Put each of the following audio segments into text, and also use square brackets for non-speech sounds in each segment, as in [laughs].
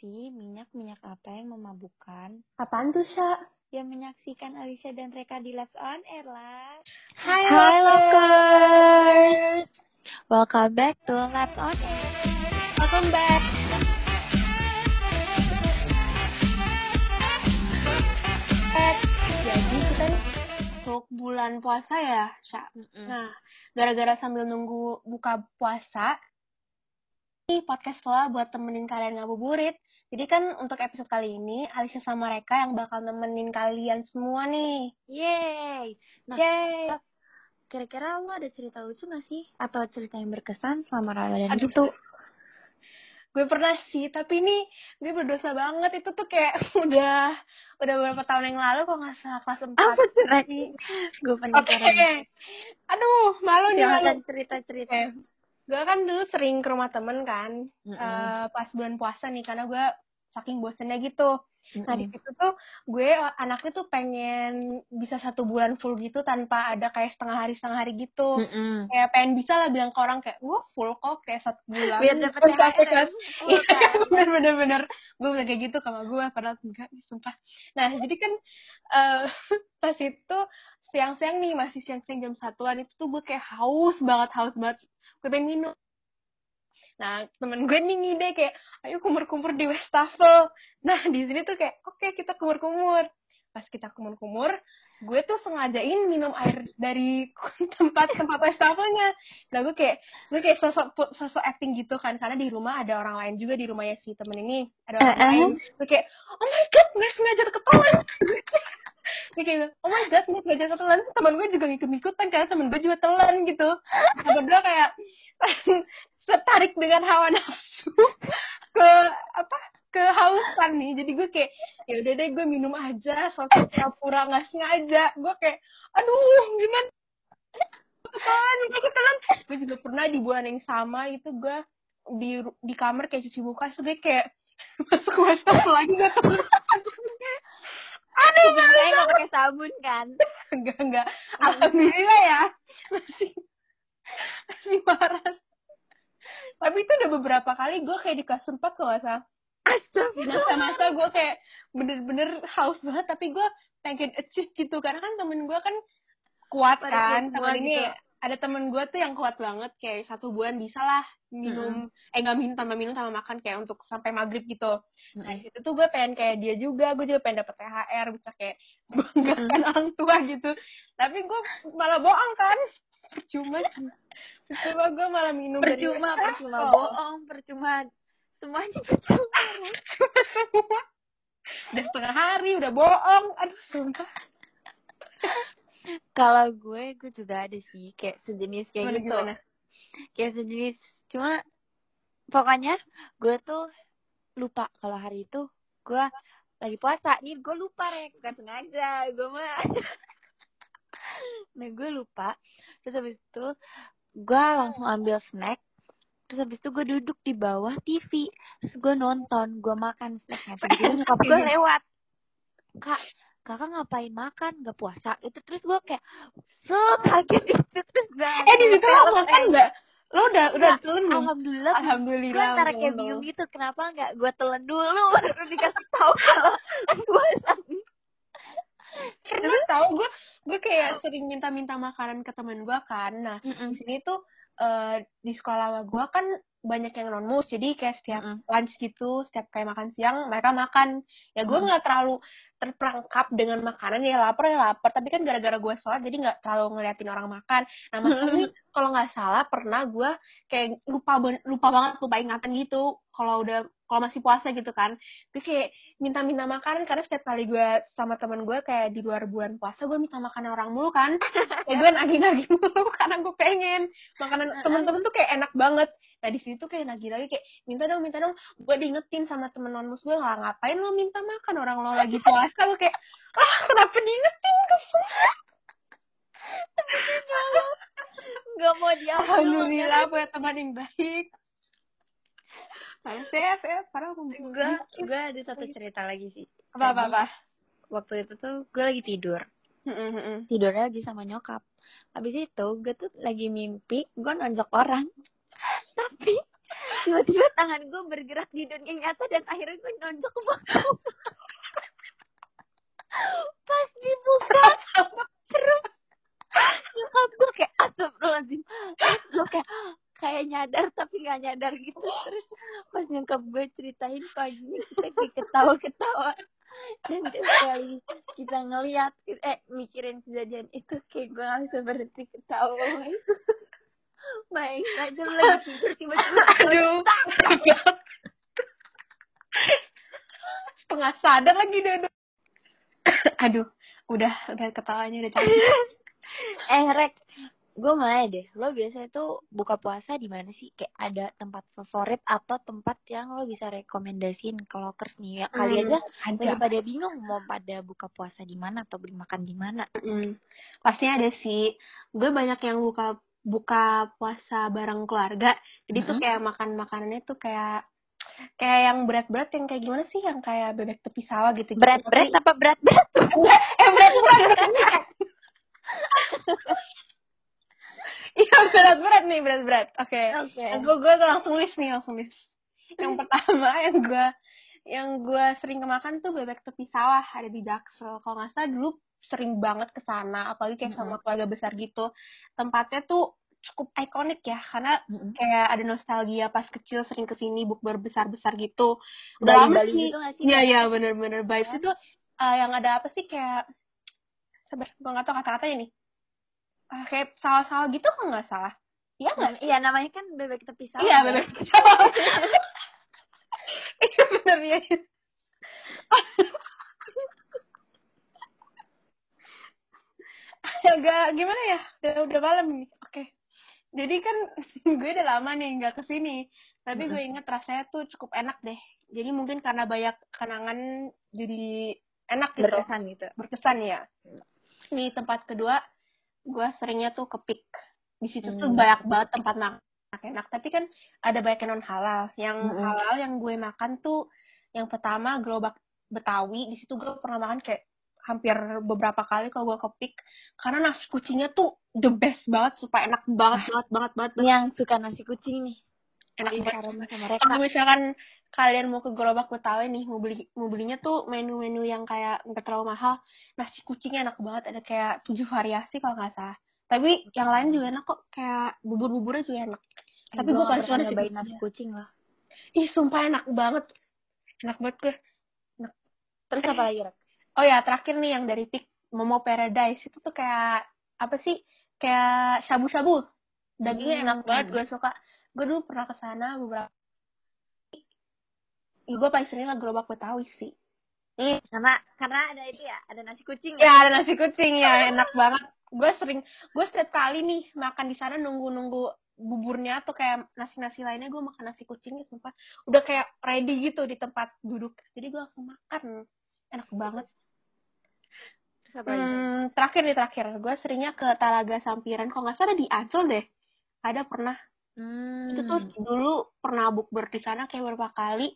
sih minyak-minyak apa yang memabukkan? Apaan tuh, Sya? Ya menyaksikan Alicia dan Reka di Labs On Air lah. Hai, Hai Lokers! Welcome back to Labs On Air. Welcome back! Jadi kita masuk bulan puasa ya, Sya? Nah, gara-gara sambil nunggu buka puasa, ini podcast lah buat temenin kalian ngabuburit. Jadi kan untuk episode kali ini, Alicia sama Reka yang bakal nemenin kalian semua nih. Yeay. Nah, Yeay! kira-kira lo ada cerita lucu gak sih? Atau cerita yang berkesan selama Ramadan Aduh. gitu? Gue pernah sih, tapi ini gue berdosa banget. Itu tuh kayak [laughs] udah udah beberapa tahun yang lalu kok nggak salah kelas 4. Apa ceritanya? Gue Oke. penasaran. Aduh, malu nih malu. Silakan cerita-cerita. Oke. Gue kan dulu sering ke rumah temen kan, Mm-mm. eh, pas bulan puasa nih, karena gue saking bosennya gitu. Nah di situ tuh gue anaknya tuh pengen bisa satu bulan full gitu tanpa ada kayak setengah hari setengah hari gitu. Mm-mm. Kayak pengen bisa lah bilang ke orang kayak gue full kok kayak satu bulan. Biar dapet THR Full [laughs] Iya, kan? bener bener bener. Gue bilang kayak gitu sama gue, padahal enggak, sumpah. Nah, jadi kan eh [laughs] pas itu siang-siang nih, masih siang-siang jam satuan itu tuh gue kayak haus banget, haus banget. Gue pengen minum. Nah, temen gue nih ngide kayak, ayo kumur-kumur di Westafel. Nah, di sini tuh kayak, oke kita kumur-kumur. Pas kita kumur-kumur, gue tuh sengajain minum air dari [laughs] tempat-tempat Westafelnya. Nah, gue kayak, gue kayak sosok sosok acting gitu kan, karena di rumah ada orang lain juga di rumahnya si temen ini, ada orang Eh, eh. lain. Gue kayak, oh my god, nggak sengaja ketelan. [laughs] gue kayak, oh my god, nggak sengaja ketelan. Terus Temen gue juga ngikut-ngikutan, karena temen gue juga telan gitu. Kita berdua kayak [laughs] tertarik dengan hawa nafsu [laughs] ke apa kehausan nih. Jadi gue kayak ya udah deh gue minum aja sosok pura nggak sengaja. Gue kayak aduh gimana gue ketelan gue juga pernah di bulan yang sama itu gue di di kamar kayak cuci muka terus gue kayak [laughs] masuk wastafel lagi gue ketelan aduh Sebenarnya gak pakai sabun kan? [laughs] enggak enggak alhamdulillah ya masih masih waras tapi itu udah beberapa kali gue kayak di kelas 4 kalau nggak salah Astagfirullah. masa-masa gue kayak bener-bener haus banget tapi gue pengen achieve gitu karena kan temen gue kan kuat Pada kan temen ini gitu. Ada temen gue tuh yang kuat banget kayak satu bulan bisa lah minum eh nggak minum tambah minum tambah makan kayak untuk sampai maghrib gitu. Nah di situ tuh gue pengen kayak dia juga gue juga pengen dapet THR bisa kayak [laughs] banggakan orang tua gitu. Tapi gue malah bohong kan? Percuma percuma gue malah minum dari Percuma, Westafel. percuma bohong, percuma semuanya percuma. [laughs] udah setengah hari udah bohong. Aduh sumpah [laughs] Kalau gue, gue juga ada sih kayak sejenis kayak Gimana, gitu. gimana? Kayak sejenis. Cuma pokoknya gue tuh lupa kalau hari itu gue lagi puasa. Nih gue lupa rek, bukan sengaja. Gue mah. [laughs] nah gue lupa. Terus habis itu gue langsung ambil snack. Terus habis itu gue duduk di bawah TV. Terus gue nonton, gue makan snacknya. Tiba-tiba [laughs] nyokap gue lewat. Kak, kakak ngapain makan? Gak puasa? Itu terus gue kayak, set, kaget [laughs] itu. Terus gue eh di situ lo makan nggak lo udah udah Nggak, telan belum Alhamdulillah, gue alhamdulillah antara kayak bingung gitu. Kenapa nggak gue telan dulu? [laughs] Baru dikasih tahu kalau [laughs] puasa. pernah tahu gue gue kayak sering minta-minta makanan ke teman gue kan nah Mm-mm. di sini tuh eh, di sekolah gue kan banyak yang non mus jadi kayak setiap Mm-mm. lunch gitu setiap kayak makan siang mereka makan ya gue Mm. nggak terlalu terperangkap dengan makanan ya lapar ya lapar tapi kan gara-gara gue sholat jadi nggak terlalu ngeliatin orang makan nah masalah ini kalau nggak salah pernah gue kayak lupa lupa banget lupa ingatan gitu kalau udah kalau masih puasa gitu kan. Gue kayak minta-minta makanan karena setiap kali gue sama temen gue kayak di luar bulan puasa gue minta makanan orang mulu kan. [laughs] Kayak gue nagih-nagih mulu [laughs] karena gue pengen. Makanan temen-temen tuh kayak enak banget. Nah di situ kayak nagih-nagih kayak minta dong minta dong. Gue diingetin sama temen non gue nggak ngapain lo minta makan? Orang lo lagi puasa. Lo kayak ah kenapa diingetin? Kesel. Gak mau diambil. alhamdulillah punya teman yang baik saya, saya parah aku Gue, gue ada satu cerita lagi sih. apa apa apa Waktu itu tuh gue lagi tidur. Tidurnya lagi sama nyokap. Habis itu gue tuh lagi mimpi gue nonjok orang. [laughs] Tapi tiba-tiba tangan gue bergerak di dunia nyata dan akhirnya gue nonjok belakang [laughs] pas dibuka terus nyokap gue kayak astagfirullahaladzim terus gue kayak kayak nyadar tapi nggak nyadar gitu [laughs] terus pas nyokap gue ceritain paginya kita ketawa-ketawa dan tiap kali kita ngeliat eh mikirin kejadian itu kayak gue langsung berhenti ketawa Bayangin aja lagi tidur tiba-tiba Aduh. Setengah sadar lagi Dodo. [laughs] Aduh, udah udah ketawanya udah [laughs] capek. eh Rek gue mau nanya deh lo biasanya tuh buka puasa di mana sih kayak ada tempat favorit atau tempat yang lo bisa rekomendasiin ke lokers nih ya kali Hmm, aja ada. lagi pada bingung mau pada buka puasa di mana atau beli makan di mana Mm, pastinya ada sih. Gue banyak yang buka buka puasa bareng keluarga. Jadi tuh Mm-mm. kayak makan makanannya tuh kayak kayak yang berat-berat yang kayak gimana sih yang kayak bebek tepi sawah gitu. berat berat apa berat berat [laughs] eh berat-berat. [laughs] Iya berat-berat nih berat-berat. Oke. oke Gue gue langsung list nih langsung list. Yang pertama [laughs] yang gue yang gue sering kemakan tuh bebek tepi sawah ada di Jaksel. Kalau nggak salah dulu sering banget ke sana, apalagi kayak sama keluarga besar gitu. Tempatnya tuh cukup ikonik ya, karena kayak ada nostalgia pas kecil sering ke sini bukber besar-besar gitu. Udah Bali lama Bali sih. gitu Iya iya bener-bener vibes Iya. itu eh, yang ada apa sih kayak sabar gue nggak tahu kata-katanya nih. Ah, kayak sawah-sawah gitu kok nggak salah. Iya nggak? iya namanya kan bebek tepi sawah Iya ya. bebek tepi sawah. [laughs] Iya bener ya. [laughs] Agak gimana ya? Udah udah malam nih. Oke. Jadi kan [laughs] gue udah lama nih nggak ke sini. Tapi gue inget rasanya tuh cukup enak deh. Jadi mungkin karena banyak kenangan jadi enak gitu. berkesan gitu Berkesan ya. Di tempat kedua, gue seringnya tuh ke Pik. Di situ tuh Hmm. banyak banget tempat makan enak. Tapi kan ada banyak yang non halal. Yang Mm-mm. halal yang gue makan tuh yang pertama gerobak Betawi. Di situ gue pernah makan kayak hampir beberapa kali kalau gue ke Pik. Karena nasi kucingnya tuh the best banget, supaya enak banget, banget, banget, banget, Ini yang suka nasi kucing nih enak banget. sama mereka Kalau misalkan kalian mau ke gerobak Betawi nih, mau beli mau belinya tuh menu-menu yang kayak nggak terlalu mahal, nasi kucingnya enak banget, ada kayak tujuh variasi kalau nggak salah. Tapi yang lain juga enak kok, kayak bubur-buburnya juga enak. Eh, Tapi gua gue paling suka nasi kucing. loh Ih, sumpah enak banget. Enak banget gue. terus apa lagi Rek? Oh ya, terakhir nih yang dari Pik Momo Paradise itu tuh kayak apa sih? Kayak shabu-shabu. Dagingnya enak Hmm. banget, gue suka. Gue dulu pernah ke sana beberapa gue paling sering lah gerobak Betawi sih. Ini karena karena ada ini ya ada nasi kucing ya ada nasi kucing ya enak banget. Gue sering gue setiap kali nih makan di sana nunggu-nunggu buburnya atau kayak nasi-nasi lainnya gue makan nasi kucingnya sumpah udah kayak ready gitu di tempat duduk jadi gue langsung makan enak banget terus apa lagi Hmm, terakhir nih terakhir, gue seringnya ke Talaga Sampiran. Kalau nggak salah di Ancol deh. Ada pernah. Hmm. Itu tuh dulu pernah bukber di sana kayak beberapa kali.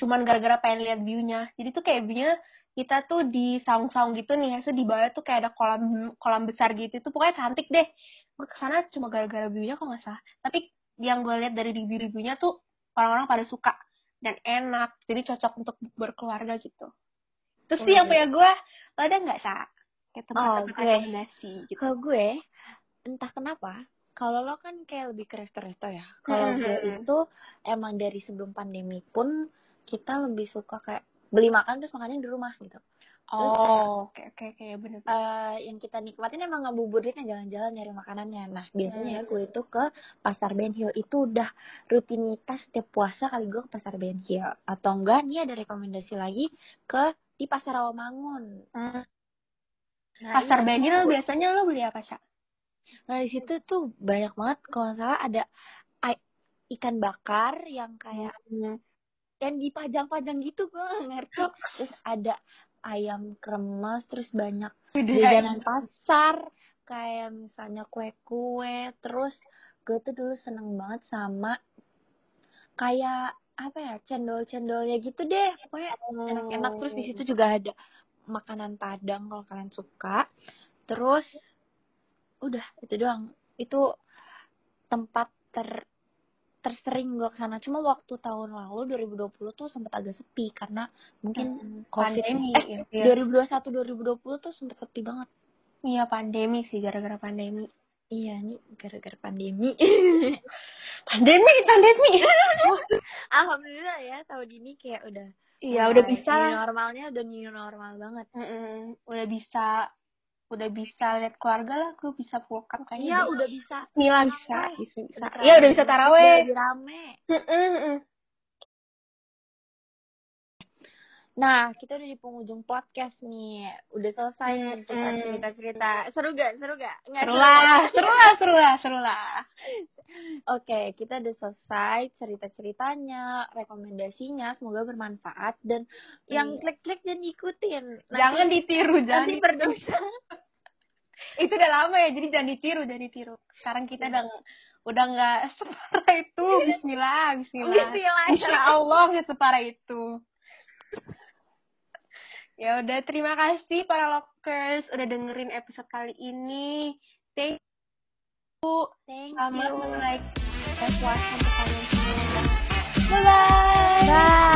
Cuman gara-gara pengen lihat view-nya. Jadi tuh kayak view-nya kita tuh di saung-saung gitu nih. Terus di bawah tuh kayak ada kolam kolam besar gitu. Itu pokoknya cantik deh. Gue ke sana cuma gara-gara view-nya kalau nggak salah. Tapi yang gue lihat dari review-reviewnya tuh orang-orang pada suka dan enak. Jadi cocok untuk berkeluarga gitu. Terus sih yang punya gue, lo ada nggak sa? Kayak Oh, tempat-tempat gue. rekomendasi gitu. Kalau gue, entah kenapa, kalau lo kan kayak lebih ke resto-resto ya. Kalau Hmm, gue hmm, hmm. itu emang dari sebelum pandemi pun kita lebih suka kayak beli makan terus makannya di rumah gitu. Oh, oke oke oke bener. Eh, yang kita nikmatin emang ngabuburitnya jalan-jalan nyari makanannya. Nah, biasanya Hmm. gue itu ke Pasar Ben Hill itu udah rutinitas setiap puasa kali gue ke Pasar Ben Hill. Atau enggak, nih ada rekomendasi lagi ke di Pasar Rawamangun. Hmm. Nah, Pasar iya, Benhil itu- biasanya lo beli apa sih? Nah di situ tuh banyak banget kalau nggak salah ada ikan bakar yang kayak Hmm. yang dipajang-pajang gitu gue ngerti. Terus ada ayam kremes, terus banyak jajanan pasar kayak misalnya kue-kue. Terus gue tuh dulu seneng banget sama kayak apa ya cendol-cendolnya gitu deh. Pokoknya enak-enak. Terus di situ juga ada makanan Padang kalau kalian suka. Terus udah itu doang. Itu tempat ter tersering gue ke sana cuma waktu tahun lalu 2020 tuh sempat agak sepi karena mungkin Hmm, covid pandemi, eh iya. 2021 2020 tuh sempat sepi banget Iya pandemi sih gara-gara pandemi. iya nih gara-gara pandemi [laughs] Pandemi, pandemi. [laughs] [laughs] alhamdulillah ya tahun ini kayak udah Iya udah bisa normalnya udah new normal banget Mm-mm, udah bisa udah bisa lihat keluarga lah gue bisa pulang kayaknya iya deh. udah bisa. Bismillah bisa bisa bisa. Iya udah bisa taraweh. Rame. Mm. Nah, kita udah di penghujung podcast nih. Udah selesai nih Hmm, kita hmm. cerita-cerita. Seru gak? Seru gak? Nggak seru lah seru lah seru lah seru lah Oke, kita udah selesai cerita-ceritanya, rekomendasinya. Semoga bermanfaat. Dan yang Iya. klik-klik jangan diikutin. Nanti- jangan ditiru jangan nanti berdosa. [laughs] itu udah lama ya jadi jangan ditiru jangan ditiru sekarang kita udah udah nggak [laughs] separah itu Bismillah Bismillah Bismillah. Insya Allah nggak separah itu Ya udah terima kasih para lockers udah dengerin episode kali ini. Thank you. Thank Selamat you. Selamat like. Bye bye. Bye.